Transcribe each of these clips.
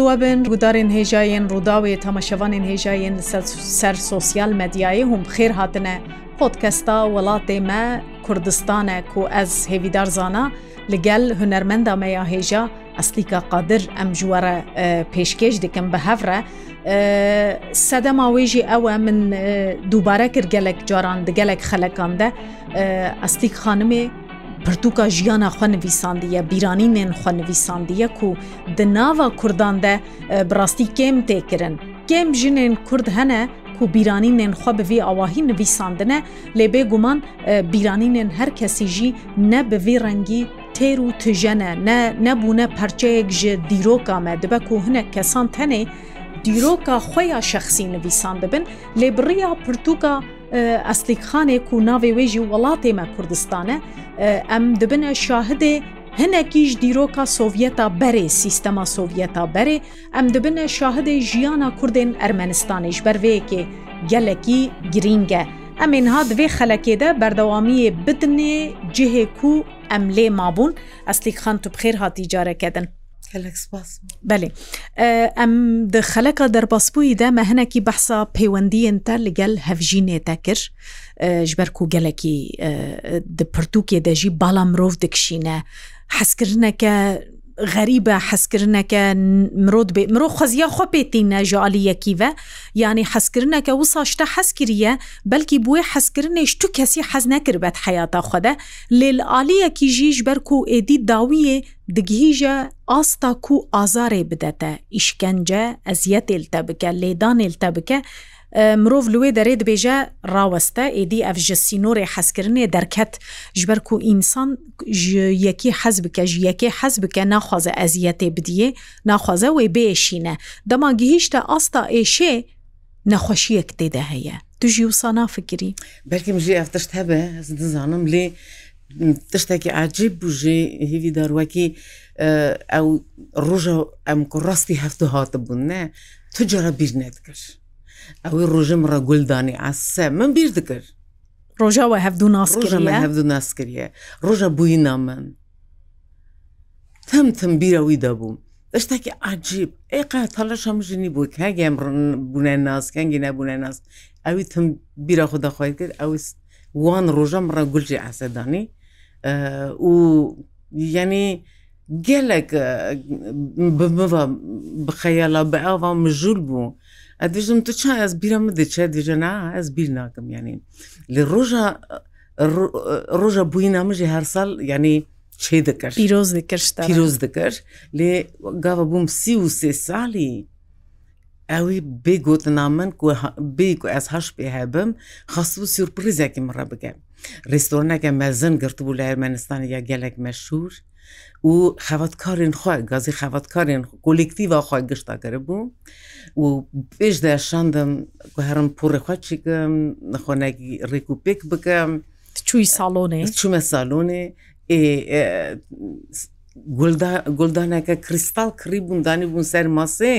لەوە بن ڕوودارێن هێژایەن ڕووداوێ تەمەشەوانێن هێژایەن سەر سوسیال مەدیایی هەم خێر هاتنە پۆتکەستا وڵاتێ مە کوردستانە کو ئەس هێویدار زانە لەگەل هوەرمەندا مەیا هێژە ئەسلیکە قادر ئەم جووەرە پێشکەش دکەم بە هەفرە سەدەما وێژی ئەوە من دووبارە کرد گەلک جاران دگەلک خەلەکاندە ئەستیک خانمێ پرتوکا ژیانە خوێنویسانندیە بیرانینێن خوێنویسانندیەک و دناوە کوردان de براستی کێم تێکردن کێم ژنێن کورد هەنە و بیرانینێن خوا بەvê ئاواهی نویساندنە لێبێ گومان بیرانینێن هەر کەسی ژی نە بەvê ڕەنگی تێر و تژەنە نەبوونە پەرچەیەک ژە دیرۆکا me دەبە و هەنە کەسان تەنێ دیرۆکا خۆیان شخصی نویسان دەبن لێ بڕیا پرتوکە ئەسلیکخانێک و ناوێ وێژی وڵاتێمە کوردستانە ئەم دبنە شاهدێ هەنێکیش دیرۆکە سۆڤەتا بەرێ سیستەما سۆڤەتا بەرێ ئەم دبنە شاهدێ ژیانە کوردێن ئەرمەنستانیش بەرвەیەکێ gelekî گرینگە. Em ênha divê xelekê de berdewamiyê bidinê cihê ku em lê mabûn eslîk xan tu bixêr hatî carekedin. بەێ ئەم دخەلەکە دەربەسبوویدا مە هەنێکی بەحسا پەیوەندیەنتە لەگەل هەفژینێتە کرد ژبەر و گەلێکی دپرتوکێ دەژی باڵام مرۆڤ دکشینە حەسکردنەکە غەریبە حەسکردنەکە مرۆت بێ مرۆ خەزیە خۆ پێتینە ژعالیەکیڤە یانی حەسکردنەکە وسا شتە حەسکریە بەلکی بووە حەسکردنێش تو کەسی حەز نەکردبێت حیاتا خودە لێل عالیەکی ژیش بەرک و ئێدی داویە digihîje asta ku azarê bidete îşkence eziyetêl te bike lêdanêl te bike مرۆڤ لێ دەرێ دبێژە ڕاوەستە ئێدی ئەف ژە سینۆری حەزکردنێ دەرکەت ژبەر و ئینسان یەکی حەز بکە ژیەکێ حەز بکە ناخوازە ئەزیەتێ بدیە ناخوازە وێ بێشینە دەماگی هیچتا ئاستا ئێشێ نەخۆشیەک تێدا هەیە توژی وسا نافکری بەرکم ژی ئەفتشت هەبە دزانم لێ tiştekî acib bû jê hêvî darwekî ew roja em ku rastî heftu hatibûn ne tu cara bir ne dikir. ئەوەی ڕۆژم ڕەگولدانی ئاسە من بیر دکرد ڕۆژەوە هەفتوو ناس هەفتوو ناسکرە ڕۆژە بووی نامەن تەمتم بیرەوەی دەبووم دەشتێکی عجیب ئێقا تەلەش هەم ژنی بوو کاگەم بوونە ناسکەنگی نەبوونە ناس ئەوی تم بیرە خوددا خۆی کرد ئەو وان ڕۆژەم ڕەگولجی ئاسەدانی و یعنی gelek biva bixeyala beava mijûl bû دژم تو چا ez bîra min diçe dije na ez bîr nakim yanî li roja roja bûîna min jî her sal yanî çê dikir pîroz dikir pîroz dikir lê gava bûm sî û sê salî ew wî bê gotina min ku bê ku ez heş pê hebim xasbû sürprizekî min re bike Rêstoraneke mezin girtibû li Ermenistanê ya gelek meşhur و خەوتکارین خۆی گازی خەوتکارین کۆلکتیڤ خۆی گشتا کرده بوو و پێش دەشاندم هەرم پڕێخوا چیکەم نەخۆنێکی ڕێکوپێک بکەم چووی ساڵۆنێ چوومە ساڵۆنێ گلدانەکە کریستال کری بوون دانی بوون سەر ماسێ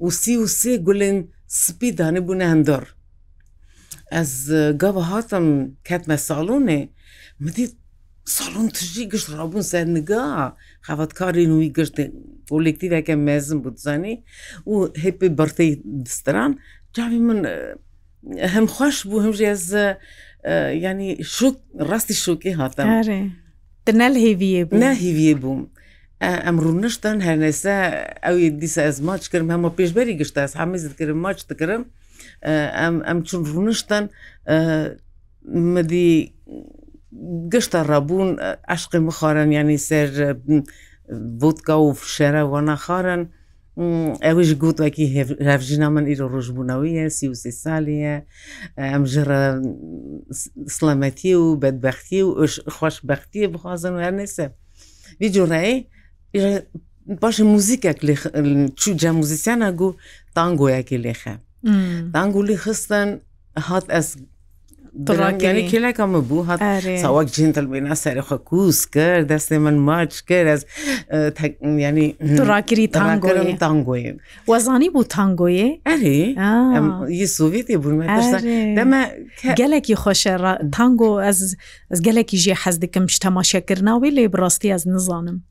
و سی و سێ گولین سپی دانی بوون هەندۆر ئەس گاوە هاتم کەتمە ساڵۆنێ مدیت ساڵون تژی گشت ڕبوون سەرنگا خەفەتکارین وی گشتێک کۆلکتیوەکە مێزم بوو زانانی و هێپی بەرتەی دستران جاوی من هەم خوۆش بوو هەم ژێز ینی شوک ڕاستی شوکی هاتە نەل هێویە بوو نهیویە بووم. ئەمڕوو نشتن هەرنێسا ئەوی دیسە ئەز ماچ کردم هەمە پێشبەری گشتە هەمیز دکردم ماچ دکردم ئەم ئەم چون ڕوونشتن مدی گشتە ڕەبوون عشقی مخۆرن ینی سەر بودکە و شێرە وەناخارن ئەوش گوتوەکی هەفژینا من ئیرۆ ڕژبوونەوەیە سی و سی سالیە ئەم ژرە سلامەتی و بەدبختی و خۆشببختی بخوازن و هەرنێسە ویجوڕایی باشە موزیکێک چوو جە موزیسیانە گو تانگۆیەکی لێخە تانگولی خستن هات ئەس دڕاکیانی کێلاکەمە بوو هات ساوەک جینتل بێنا سەرخە کووس کرد دەستێ من ماچ کرد ئەس ینی ڕاکری تانگۆم تانگۆیم وەزانی بوو تانگۆیێ ئەری یی سوڤێتی بوون دەمە گەلێکی خۆشە تانگۆ ئەس ez gelekî jê hez dikim ji temaşekirna wê lê birastî ez nizanim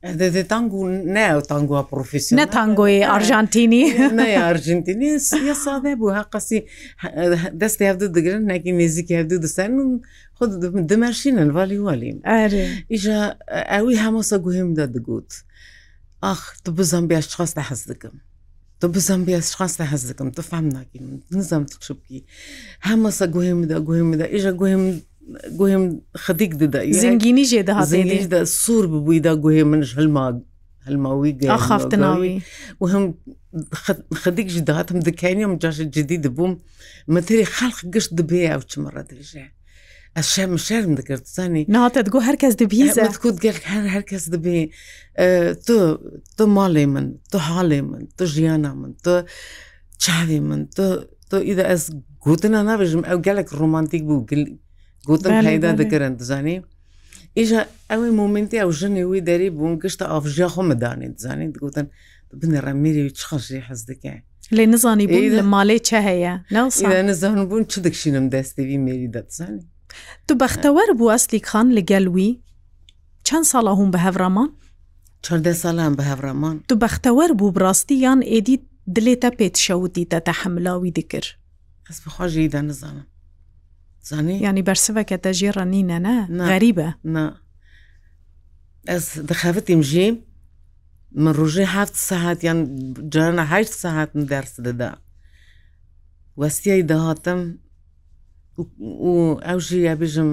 tango ne tango profesyonel ne tangoyê Arjantinî ne Arjantinî ya sade bû heqasî dest hevdi digirin nekî nêzik hevdî disenin xud dimerşînin valî walîm îja ew wî hemosa guhim de digot ax tu bizan bir şixas de hez dikim Tu bizem bir şans de hezdikim tu fehm nakim nizem tu şibkî Hemasa guhim de guhim de îja guhim گوێم خەتیک ددا زنگینی ژێ داهادا سوور ببوویدا گوێ منش هەلما هەلماوی خافتناوی و هەم خەدیکش داهاتم دکانیم جاشە جدی دەبووم مەتری خەڵق گشت دەبێ ئەو چمەڕە درێژێ ئە شەم شەرم دەکردزانانی ناتە دگو هەرکەس دەبیکوت هەر هەرکەس دەبێ تۆ تۆ ماڵێ من تۆ حالێ من تۆ ژیانە من تۆ چاوێ من تۆ تۆ ئیدا ئەس گوتنە نابێژم ئەو گەلێک ڕۆمانتیک بوو گلی گوتم پیدا دەگەرن دزانی ئیژە ئەوەی مومنتی ئەو ژنی وی دەری بوون گشتە ئافژیا خۆمە دانیت دزانیت گوتن بنێڕە میری چ خەشی حەز دەکە لێ نزانی بوو لە ماڵی چه هەیە نزان بوون چ دەکشینم دەستێوی مێری دەزانی تو بەختەوەەر بوو ئەستی خان لەگەلوی چەند ساڵە هوم بە هەڤرامان؟ چه ساڵان بە هەڤرامان تو بەختەوەەر بوو بڕاستی یان ئێدی دلێتە پێت شەوتی تەتە حملاوی دکرد ئەس بخواژیدا نزانم زانی ینی بەرسەکە دەژێڕە نینە نە غەریبە ئەس دەخەفتیم ژێ من ڕژێ هەفت سەهات یان جانە ه سەهاتم دەرس دەدا وەستیای دەهاتم و ئەو ژی یا بژم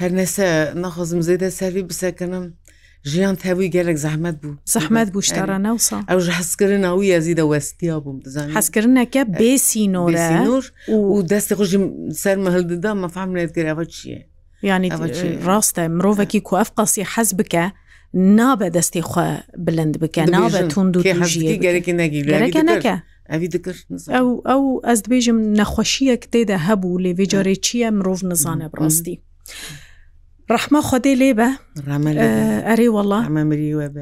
هەر نەسە نەخۆزم زێدە سەروی بسەکەنم ژیان تەوی گەلێک زەحمت بوو زەحمت بوو شتارە ناوسا ئەو حەسکردن ئەوی ئەزیدە وەستیا بووم دەزان حەسکردنەکە بێسینۆرەۆر و دەستی خوشی سەر مەهلددا مەفام لێت گرەوە چییە ینی ڕاستە مرۆڤێکی کوف قاسی حەز بکە نابە دەستی خوا بلند بکە نابە تونند و گەرەێکی نەگیرەکە نەکە. ئەوی دکرد ئەو ئەو ئەس دبێژم نەخۆشیەک تێدا هەبوو لێ وێجارێ چییە مرۆڤ نزانە بڕاستی. ڕحمە خودێ لێ بە ئەرێ وڵا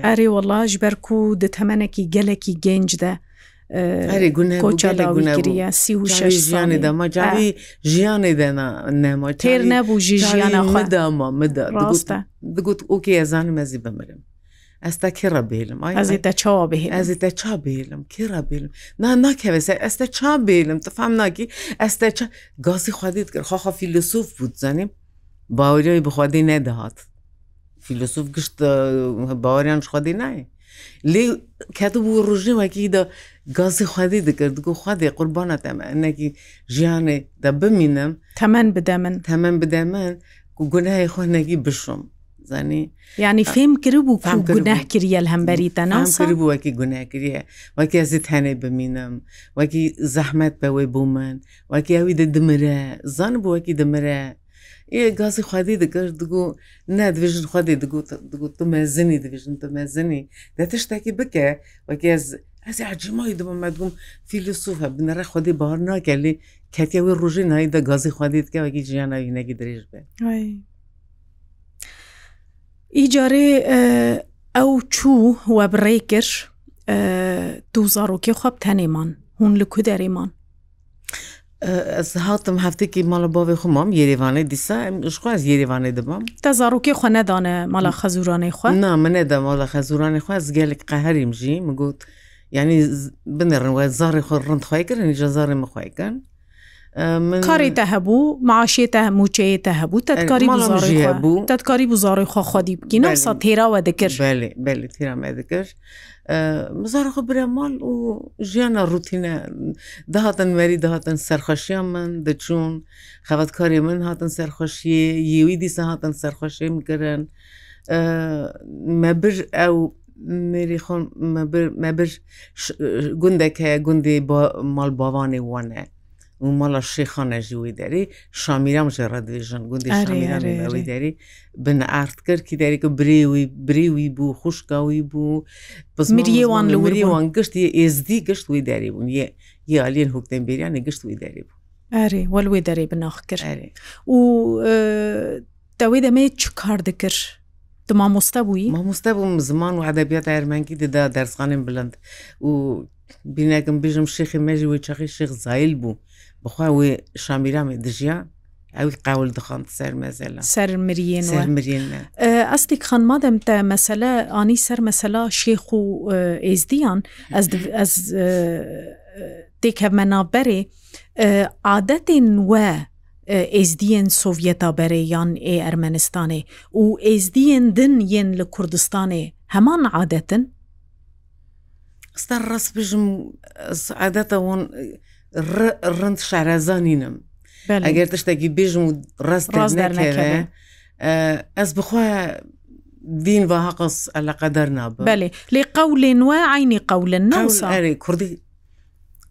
ئەرێ وڵا ji ber ku di temenekî gelekî genc de کۆچەلاگوناگرە سی و شش ژیانê dema carî jiyanê dena nema têr nebû jî jiyana xwe dama mida digot okê ez zanim ez jî bimirim ez te kê rebêlim ez te çawa bê ez te ça bêlim kê rebêlim na nakeve ez te ça bêlim tifam nakî ez te gazî xwedê dikir xaxa fîlosûf bû zanîm باوەریەوەی بخوادی نەدەهات فیلسوف گشت باوەریان خودی نایە لێ کات بوو ڕژێ وەکیدا گازی خودی دەکرد و خودی قوربانە تەمەەکی ژیانێ دە بمینم تەمەەن بدە من تەمەەن بدە من و گوناهی خۆنەگی بشم زانی یعنی فێم کرد بوو گوناه کریە لە هەمبەریتە ناسری بوو وەکی گوناکریە وەکی ئەزیت هەنێ بمینم وەکی زەحمەت بەوەی بوو من وەکی ئەوی دە دمرە زان بووەکی دمرە ئێ گازی خوادی دەگەشت دەگو نادوێژن خودی دەگوت تمە زنی دەوێژن تمە زنی دەتە شتێکی بکە وەگەز ئەزی عجممای دمە مەدگوم فیلسوفە بنەرە خودی باهار ناکەلی کەتیەوەی ڕژی نایدا گازی خوادی دکە وەگی ژیانەوی نەگی درێژ بێ ئیجارێ ئەو چوو وە بڕێ کرد دوو زارۆکی خواب تەنێمان هون لە کودەریمان ez hatim hevtekî mala bavê xmam Yerêvanê dîsa xwaz Yerêvanê dibam. Te zarokê xwe nedane mala xezuranê xwe? Na min nede mala xezuranê xwe ez gelek qeherîm jî min got yanî binêrin we zarê xwe rind xwe kirin ji zarê min xwe kirin. کارێتە هەبوو معاشێتە هەموچەیەتە هەبوو تکاری بوو تکاری بزاری خواخوادی بگین سا تێراوە دەکرد دەکرد مزار خو برەمال و ژیانە روتینە داهاتن مەری داهاتن سەرخەشیان من دەچوون خەبەتکاری من هاتن سەرخەشیە یێوی دیسە هاتن سەرخەشیم گرن مەبر ئەو میری خۆن مەبر گوندێک هەیە گوندی ماڵ باوانێ وانە. ماڵە شێخانەژی وی دەری شامیرام ژێ ڕدێژن گوندیوی دەری بنعرد کردکی دەریکە برێوی برێوی بوو خوشکاوی بوو پزمریێوان لەوریوان گشتی ئێزدی گشت وی دەری بوون یە یاالین حکتن بریانی گشت وی دەری بوو ئەرێ وەلوێ دەری بناخ کرد و دەوێ دەمەیە چ کار دەکرد؟ مامۆستا بووی مامۆستا بووم زمان و عدەبیات ئەرمەنگی دەدا دەرسخانم بلند و بینەکەم بژم شێخی مەژی وی چەخی شێخ زایل بوو بخوا وێ شامیرامێ دژیا ئەوی قاول دخان سەر مەزەلا سەر مرین ئەستی خانمادەم تە مەسەلە ئانی سەر مەسەلا شێخ و ئێزدیان ئەس تێکە مەنابەرێ عادەتێن وە ئێزدیên سۆڤێتا بەرێ یان ئێ ئەرمەنستانێ و ئێزدیên دن یên li کوردستانê هەمان عادەتن؟ ئستا ڕست بژم عادەتە ڕند شارەزانینم ئەگەر تشتێکی بێژم و ڕست ڕاستدارناکەوێ ئەس بخواە دین و هەقص لە قەدەر ناب بەێ لێ قەولێن وە عینی قەولن ناوسارێ کوردی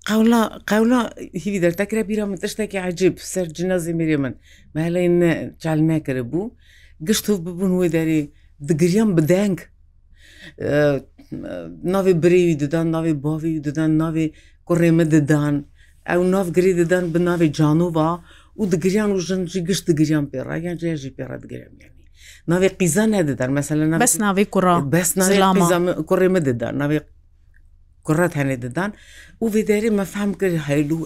قولا قولا هیوی دەرتەکرە بیرە من تشتێکی عجیب سەر جنازی میری من مەلەین چالمەکرە بوو گشت و ببوون وی دەری دگریان بدەنگ ناوی بریوی ددان ناوی باوی ددان ناوی کوڕێمە ددان ئەو نافگری دەدەن بە ناوی جانووا و دگریان و ژەنجی گشت دگریان پێڕ یان جێژی پێڕ دگرم یعنی ناوی قیزە نەدەدەن مەمثللا بەس ناوی کوڕ بەس کوڕێ مەدەدان ناوی کوڕات هەنێ دەدان و وێدەری مەفهم کرد هەلو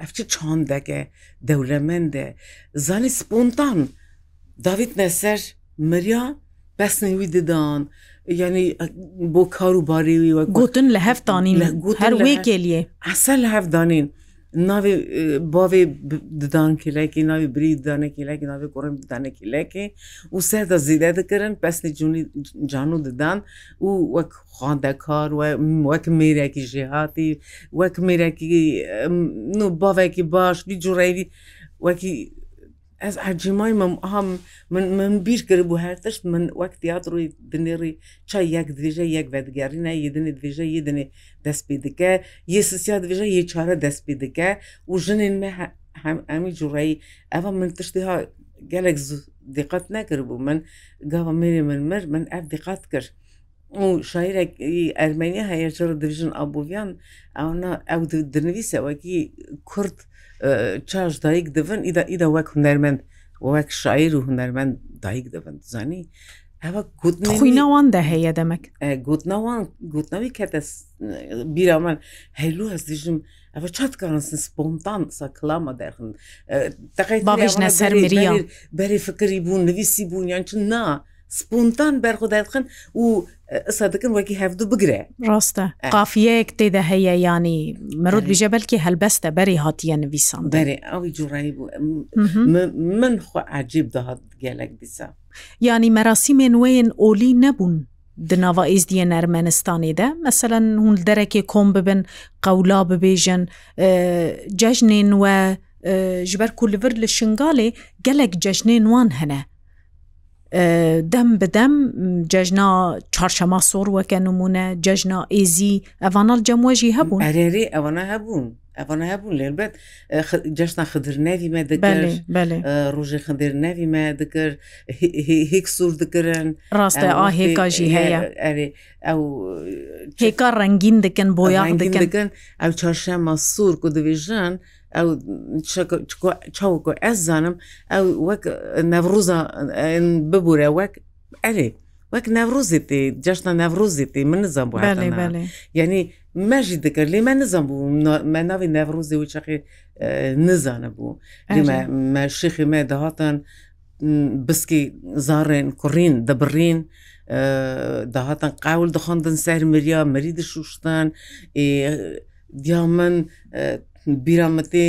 ئەفچە چاندەگە دەولەمەندە زانی سپۆنتان داویت نەسەر مریا بەسنەوی ددان یعنی بۆ کار و بارێوی وە گوتن لە هەفتانین لە هەر وێکێلیێ ئەسە لە هەفتدانین ناوێ باێ ددان کلێکی ناوی بری دانێکیلێکی ناوێ گۆڕم دانێکیلێکی و سەدا زیدە دەکردن پسنی جوونی جان و ددان و وەک خواندەکار وەک میرێکی ژێهاتی وەک میرێکی باێکی باش بی جوڕێوی وەکی ez ercîmay me ham min min bîr kir bû her tişt min wek tiyatroyê dinêrî çay yek divêje yek vedgerîne yedinê divêje yedinê dest pê dike yê sisya divêje yê çare dest pê dike û jinên me hem emî cureyî eva min tiştê ha gelek diqet nekir bû min gava mêrê min mir min ev diqet kir و شاعرێکی ئەرمەنی هەیە جڕ دژن ئابوویان ئەوە ئەو دنویسەوەکی کورد چاش دایک دەن ئیدا ئیدا وەک هوەرمەند وەک شاعر و هوەرمەند دایک دەبن زانی ئەوە گوتنەوەوان دەهەیە دەمەک گوتنەوەوان گوتنەوەی کەتە بیرامان هەلو هەست دژم ئەوە چاتکارنسن سپۆنتان سا کلامە دەخن دقیژنە سەر مریان بەری فکری بوون نویسی بوونیان چ نا سپۆنتان بەرخۆ دەخن و ئسا دکن وەکی هەفتو بگرێ ڕاستە قافیەیەک تێدا هەیە ینی مرۆت بژە بەلکی هەلبەستە بەری هاتیە نوویسان بەێ ئەوی جوڕایی بوو من خو عجیب داهات گەلک دیسا ینی مەراسیمێن وێن ئۆلی نەبوون ناوا ئێزدیە ئەرمەنستانی دە مەسەەن هون دەرەکێ کۆم ببن قەولا ببێژن جەژنێن وە ji ber ku li vir li şingalê gelek cejnên wan hene دەم بدەم جەژنا چارشەما سۆڕ وەکە نمونە جەژنا ئێزی ئەڤانال جەمۆژی هەبوو ئەرێری ئەوانە هەبوون ئەوانە هەبوون لێربەت جەشنا خدر نەویمە دەگەر ڕژی خندر نەویمە دەکرد هێک سوور دەکردن ڕاستە ئاهێکاژی هەیە ئەو هێکا ڕەنگین دەکەن بۆ یاگەن ئەو چارشەمە سوور و دەوێژان ئەو چاوەکو ئەس زانم ئەو وەک نەڤڕوزە ببوورە وەک ئەرێ وەک نەڤڕۆزی تێ جەشتە نەڤڕۆزی تێ من نزان بوو یعنی مەژی دەکرد لێ من نزان بوو من ناوی نەڤڕۆزی و چقی نزانە بوو شخی مە دەهاتان بسکی زارێن کوڕین دەبڕین داهاتان قاول دەخواندن سەر مریا مری دەشوشتان دیا من بیرامەتێ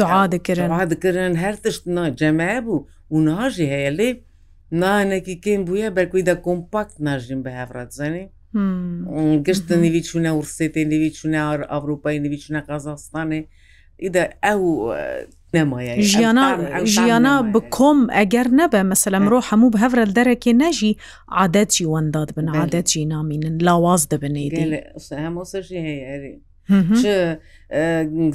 دعا دەکردن ها دەکردن هەر تشت نا جەمە بوو و ناژی هەیە لێ نانێکی کێم بووە بەرکوی دا کۆمپاکت ناژین بە هەفرات زانێ گشتن نوی چوونە ورسێتی نوی چوونە ئەوروپای نوی چوونە قازاستانێ ئیدا ئەو نمایە ژیانە ژیانە بکۆم ئەگەر نەبە مەسەلە مرۆ هەموو هەورە دەرەکێ نەژی عادەتی وەنداد بن عادەتی نامینن لاواز دەبنێ هەمۆسەژی هەیە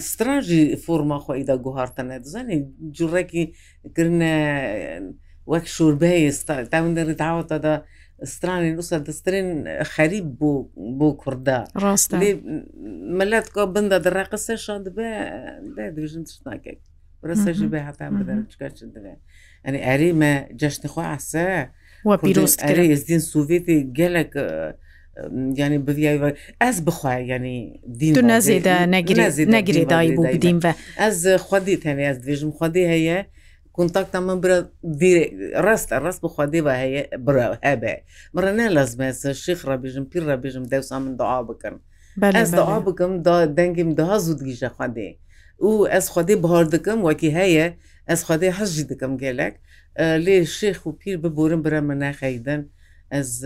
ستراژی فۆما خۆیدا گوهارتەنە دەزانانی جوڕێکی کردە وەک شوربەیە تاوندری داوەتەدا استرانی نووسە دەسترین خەریب بوو بۆ کووردا ڕاست مەلات کۆ بندە دەڕاقەسەشان دەبێ دوژن ناکەێت برەسەژی بێ هەتا بدەچکە چ دەبێ ئەنی ئەریمە جەشتنی خۆ عسە پیرۆست ئەری ئێزدین سوڤێتی گەلێک ینی بڤ ئەس بخوای ینی دین نەزیدا نەگرێ دای بوو بدیم بە ئەس خودی تەنێ ئەس دوێژم خودی هەیە کنتاکتا من برە ڕستە ڕست بخوادێ بە هەیە برە هەبێ مرە نە لەزمێسە شیخ ڕەبیژم پیر ڕەبیژم دەوسا من دعا بکەم ئەس دعا بکەم دەنگیم داها زود گیژە خودێ و ئەس خودی بهار دکەم وەکی هەیە ئەس خودی حەژی دکەم گەلک لێ شێخ و پیر ببورم برە من نەخەیدن. ez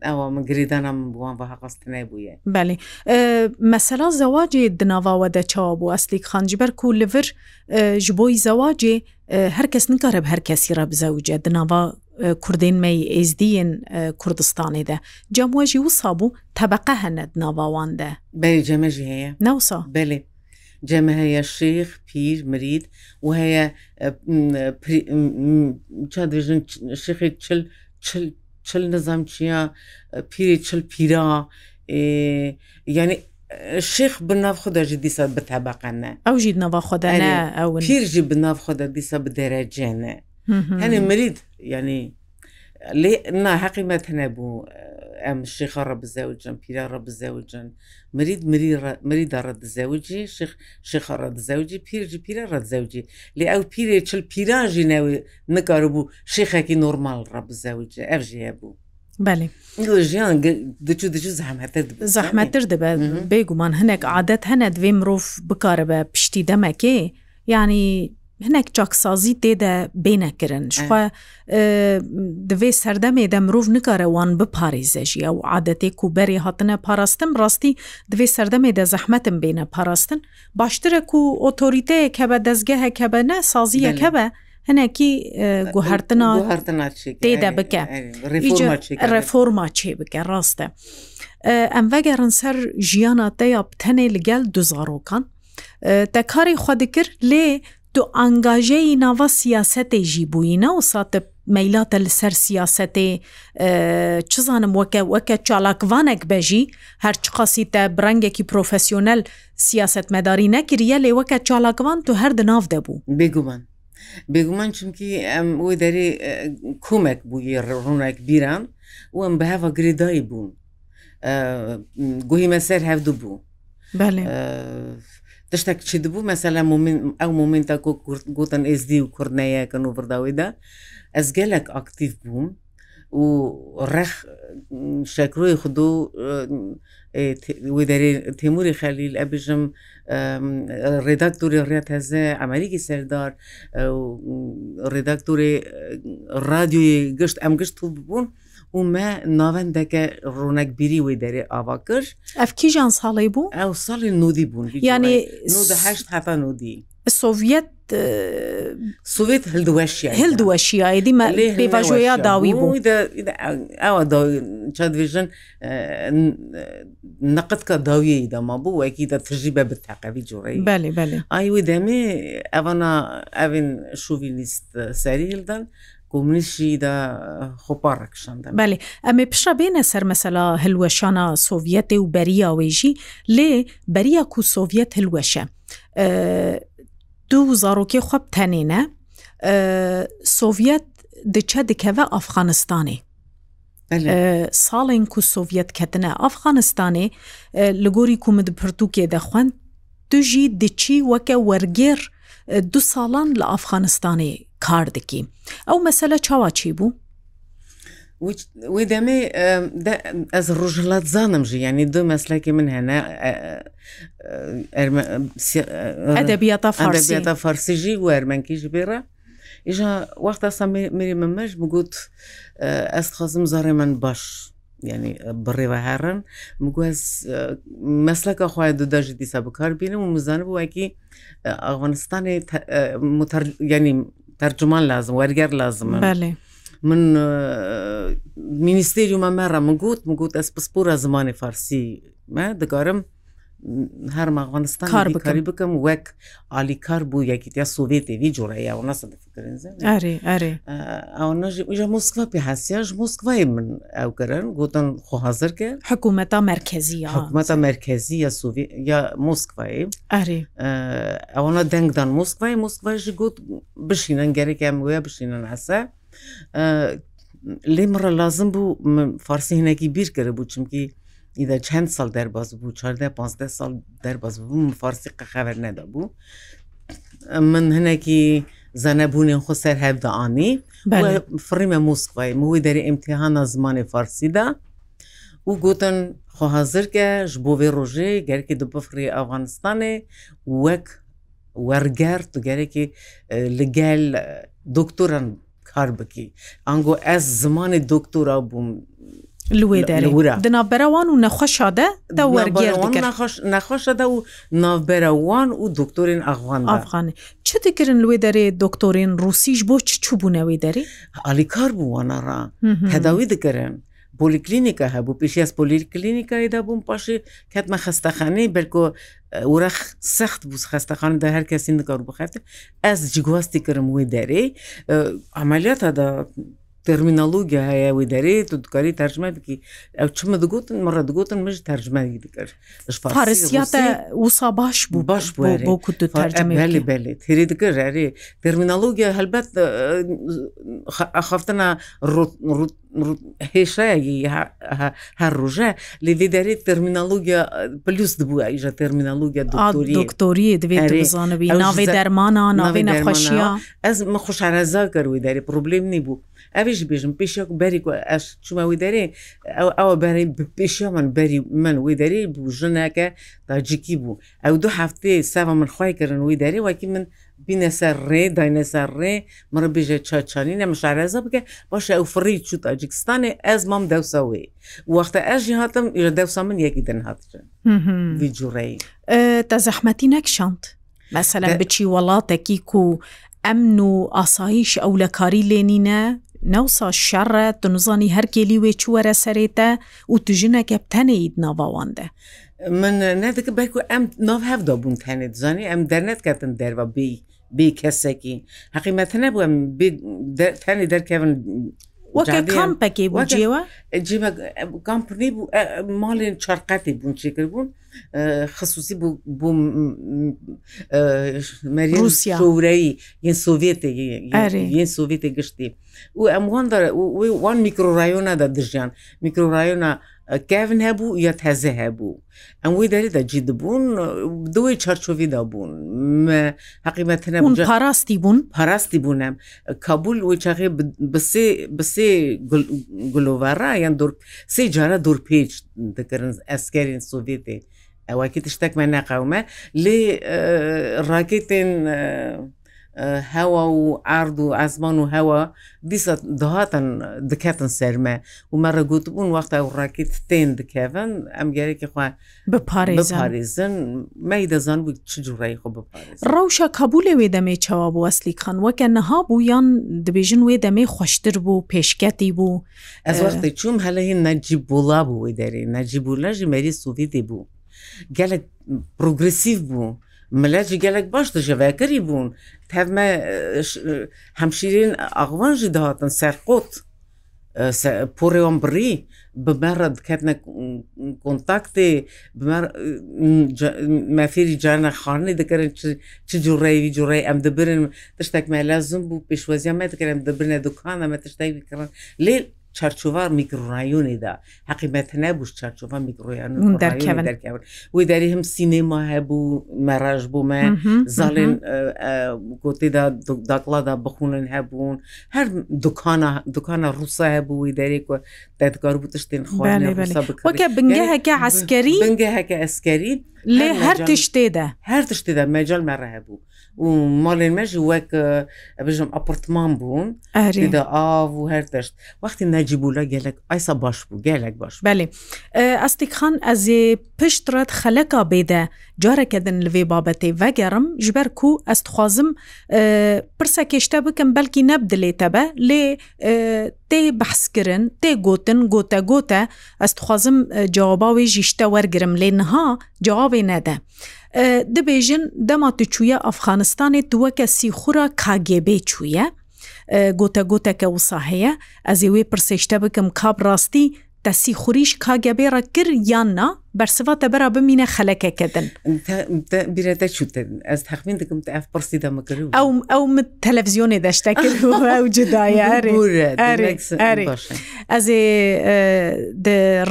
ewa min girîdana min bûan ve heqast nebûye Belê mesela zewacê di nava de çawa bû eslîk xanciber ku li vir ji boî zewacê herkes nikare bi herkesî re bizewce di nava Kurdên me êzdiyên Kurdistanê de Cemwe jî wisa bû tebeqe hene di nava wan de Bey ceme jî heye Newsa Belê ceme heye şêx pîr mirîd û heye çadvijin şixê çil çil چل نەزام چییە پیری چل پیرا ینی شیخ بناو خوداژی دیسا بتەبقەنە ئەو ژید نەوا خۆدانە ئەو پیرژی بناو خۆدا دیسا بدەرەجێنە هەنێ مرید ینی لێ نا حەقیمەت هەنەبوو ئەم شیخە ڕەبزەوجن پیرە ڕەبزەوجن مرید مریدا ڕەدزەوجی شیخە ڕەدزەوجی پیرجی پیرە ڕەدزەوجی لێ ئەو پیرێ چل پیراژی نەوێ نکار بوو شیخێکی نۆرمال ڕەبزەوجە ئەفژە بوو. ژیان دچ دچ زەحمەتر زەحمەتر دەبێت بێگومان هەنێک عادەت هەنە دوێ مرۆڤ بکارە بە پشتی دەمەکێ ینی هەنێک چاکسازی تێدە بینەکردن شخوا دەوێ سەردەمێ دە مرۆڤ نکارە وان بپارێزەژی ئەو عادەتێک و بەری هاتنە پاراستن ڕاستی دوێ سەردەمێ دە زەحمەتم بینە پاراستن باشترە و ئۆتۆریتەیە کە بە دەستگەهە کە بە نە سازیە کە بە هەنێکی گوهرتنا تێدە بکە ڕێفۆما چێ بکە ڕاستە ئەم بەگەڕن سەر ژیانە تەیە بتەنێ لەگەل دوزارۆکان. te karê xwe dikir lê تو ئەنگاژەی ناوە سیاسەتێ ژی بووینە و ساتە مەیلاتە لەسەر سیاسەتێ چ زانم وەکە وەکە چالاکوانێک بەژی هەرچقاسی تە برنگێکی پرۆفسیۆنل سیاست مەداری نەکریە لێ وەکە چالاکوان تو هەر دناو دەبوو بگومان بێگومان چونکی ئەم وی دەری کومێک بووی ڕوونێک بیران و ئەم بە هەڤ گریدایی بوون گوهی مەسەر هەفتو بوو. تشتێک چی دەبوو مەسەلا ئەو مومنتا کۆ گوتن ئێزدی و کوردنەیەکەن و برداویدا ئەس گەلێک ئاکتیف بووم و ڕێخ شەکرۆی خود و دەێ تێموری خەلیل ئەبژم ڕێداکتوری ڕێت هەزە ئەمریکی سەردار ڕێداکتوری رادیۆی گشت ئەم گشت و بوون و و me navendeke ronekbîrî wê derê ava kir Ev kîjan salê bû Ew salê nodî bûn yani heşt heta nodî Sovyet Sovyet hilduweşiya Hilduweşiyayê dî me pêvajoya dawî bû ew çadvêjin neqetka dawiyê dema bû wekî de tijî be bi teqevî coreyî belê belê Ay wê demê evana evên şovînîst serî hildan کۆمنیشیدا خۆپارڕێکشاندا بەێ ئەمێ پیشە بێنە سەر مەسەلا هەلوەشانە سۆڤەتێ و بەریاوێژی لێ بەریا و سۆڤەت هەلوەشە دوو زارۆکی خوب تەنێنە سۆڤەت دچە دکەوە ئەفغانستانی ساڵێن کو سۆڤەت کەتنە ئەفغانستانێ لە گۆری کومت پرتوکێ دەخواند دژی دچی وەکە وەرگێر دو ساڵان لە ئەفغانستانی کار دەکی ئەو مەسەلە چاواچی بوو؟ وی دەمێ ئەس ڕژلات زانم ژی ینی دو مەسلکی من هەنا ئەدەبیاتە فەرسیژی و ئەرمەنکیش بێرە ئیژە وەختا سەمێری منمەش بگوت ئەس خۆزم زارێ من باش ینی بڕێوە هەرن مگوز مەسلەکە خخوای دودەژی دیسا بکار بینم و مزانە بووەکی ئەفغانستانی ینی تەرجمان لازم وەرگەر لازم من مینیستریومە مەرە مگووت مگووت ئەس پسپورە زمانی فارسی دەگارم هەرم ئەفغانستان کاری بکەم وەک ئالیکار بوو یەکیتیا سوڤێتێوی جوڕەیە و نەسە ئەوژە مسکva پێ هەسیاش مسکvای من ئەوگەرن گوتن خۆحاضر کە حکوومەتە مرکزی حکوومەتە مرکزی یا سوڤ یا مسکvayی ئەری ئەوە دەنگدان مسکvay مسکvayژ گوت بشینن گەرێک ئەم وە بشینن هەسە لێ مرە لازم بوو فارسی هینەکی بیر کرد بوو چمکی ئیدە چەند سال دەرباز بوو چاردە پ سال دەرباز بوو فارسی قەخەبەر نەدابوو من هەنێکی زەنەبوونین خۆ سەر هەبداانی فڕیمە موسکوای موی دەری ئیمتیحانە زمانی فارسیدا و گوتن خۆحاضر کە ji بۆ vê rojê gerekî di bifrî Afganistanê wek werger tu gerekî li gel doktoran kar bikî. Ango ez zimanê doktora bûm لێدەرەوە دنابەرەوان و نەخۆشادە دە نەخۆشەدە و ناوبەرەوان و دکتۆرین ئەغوان ئافغان چ دەکردن لێ دەرێ دکتۆرین رووسیش بۆ چ چوبوونەوەی دەری علی کار بووانەڕا هەداوی دەگەرن پۆلیکلینیکە هەبوو پیشی ئەس پۆلیکلینیکایدا بووم پاشی کاتمە خستەخانەی بەرکۆ وەرە سەخت بوو خستەخاندا هەر کەسی نکار بخات ئەس جگوااستی کردم وی دەرێ ئەعملیاتەدا تەرمینەلوگە هەیەوی دەرێت و دوکاری تەرجمەکی ئەو چمە دەگوتن مەڕە دەگوتن مژ تەرجمانی دکرد پارسیاتە وسا باش بوو باش بۆ کوێت هێری دکرد هەرێ تەرمینەلوگە هەلبەت خفتنا ڕوت هێشەیەکی هەر ڕژە لێ دەرێت تەرمینالوگیا پلوس دبووە ئیژە تەرمینالوگیا دکتۆری دەبێتزانوی ناوێ دەرمانە ناوێ نەخۆشیە ئەس مە خوشارەزا کەروی دەری پروبلم نیبوو ئەویش بێژم پێشک بەری ئەش چمەوی دەرێ ئەو ئەوە بەری پێشە من بەری من وی دەری بوو ژنەکە تاجیکی بوو ئەو دو هەفتەیە ساوە من خی کردن وی دەری واکی من بینە سەر ڕێ داینە سەر ڕێ مرە بێژێ چاچانی نەمەشارەزە بکە باشە ئەو فڕی چ تاجیکستانێ ئەز مام دەوسەوەی وەختە ئەژی هاتم لە دەوسا من یەکی دن هاتن جوڕێی تا زەحمەتی نەکشاند مەسەلا بچی وڵاتێکی و ئەمن و ئاساییش ئەو لە کاری لێنینە نەوسا شەڕە تنزانی هەرکێلی وێ چوەرە سەرێتە و توژنەکە تەنەید ناواواندە. من نەدەکە بەکو ئەم ناو هەفدا بوون تەنێت زانانی ئەم دەرنەتکەتن دەرەبی بی کەسێکی حقیمەتە نەبووە تەنی دەرکەون کامپەکی بۆجیێوە کامپنی بوو ماڵێن چارقەتی بوون چی کرد بوون خصوصی بوو مەریوسیا وورایی یەن سوڤێتی یەن سوڤێتی گشتی و ئەموان وان میکرۆڕایۆنادا دژیان میکرۆڕایۆنا کاون هەبوو یەت هەزە هەبوو ئەم وی دەریدا جید بوون دوی چەرچۆویدا بوون حقیمەتە پاراستی بوون پاراستی بوونم کابول وی چاقی بسێ گلۆوارا یان سێ جارە دوورپێچ دەکردن ئەسکەرین سوڤێتێ ئەوەکی تشتێکمان ناقاومە لێ ڕاکێتێن هەوا و ئارد و ئازمان و هەوە دیسە دەهاتن دکەتن سەرمە و مەرەگووتبوون وەختە و ڕاکیت تێن دکەن ئەم گەرێکی خوا بپارێزن مەی دەزان بوو چ جوڕایی خۆ بپارێز ڕەوشە کەبوو لەوێ دەمێ چاوا بۆ ئەسلی خان وەکە نەها بوو یان دەبێژن وێ دەمێ خوشتر بوو پێشکەتی بوو ئەس وەختی چوم هەلەهی نەجیب بوڵا بوو وی دەری نەجیب و لەژی مەری سوڤیدی بوو گەلک پروگرسیف بوو. ملەجی gelek baş dije vekerî bûn tev me hemşîrên axvan jî dihatin serqot porêwan birî bi me re diketine kontaktê mefêrî carne xanê dikerin çi cureyî curey em dibirin tiştek me lezim bû pêşweziya me dikerim dibirne dukana me tiştek kirin lê چارچوار میکرۆڕایۆنیدا حقیبەتەنە بوو چارچوە میکرۆیان دەرکەون وی دەری هەم سینێما هەبوو مەراژ بوومە زاڵێن گۆتیدا داکڵادا بخونن هەبوون هەر دوکانە ڕوسا هەبوو وی دەرێک دەدگار بوو تشتێن خوکە بنگە هەکە عسکەری بنگە هەکە ئەسکەری لێ هەر تشتێدا هەر تشتێدا مەجل مەڕە هەبوو و ماڵێن مەژ وەک بژم ئەپرتمان بوون دا ئاو و هەر دەشت وەختی نەجیبووە گەلک ئایسا باش بوو گەلک باش بەێ ئەستیکخان ئەزێ پشترەت خەلەکە بێدە جارەکەدن لێ بابەتێ ڤگەرم ji ber ku ez dixwazim pirsa kêşte bikim belkî neb dilê te be lê tê behskirin tê gotin gote gote ez dixwazim cewaba wê jî te wergirim lê niha cewabê nede. dibêjin dema tu çûye Afxanistanê tu weke sîxura KGB çûye, گۆتە گۆتەکە وسا هەیە ئەزی وێ پرسێشتە بکەم کاب ڕاستی دەسی خوریش کاگەبێرە کرد یاننا بەرسەواتە بەرا بمینە خەلەکەکەدن بیرەدە چوتن ئەس تەخمین دەکەم ئەف پرسی دەمەکرد ئەو ئەو تەلەڤزیۆنێ دەشتەکرد ئەو جدایە ئەزێ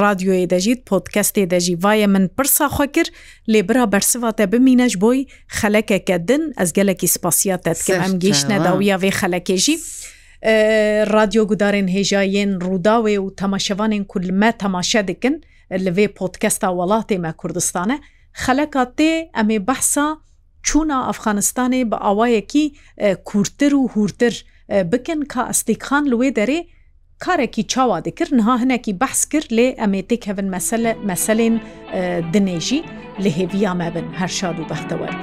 رادیۆی دەژیت پۆتکەستی دەژی وایە من پرسا خۆ کرد لێ برا بەرسەواتە بمینەش بۆی خەلەکەکەدن ئەس گەلێکی سپاسیاتە ئەم گەیشتە داویە وێ خەلەکێژی. رادیۆ گودارên هێژایên ڕووداوێ و تەماشەوانên کولمە تەماشە dikin li vê podkesta welatê me Kurdistanê xeleka tê em ê behsa çûna Efxanistanê bi awayekî kurtir û hurtir bikin ka estîkxan li wê derê karekî çawa dikir niha hinekî behs kir lê em ê têk hevin meselên dinêjî li hêviya me bin her şad û bextewer.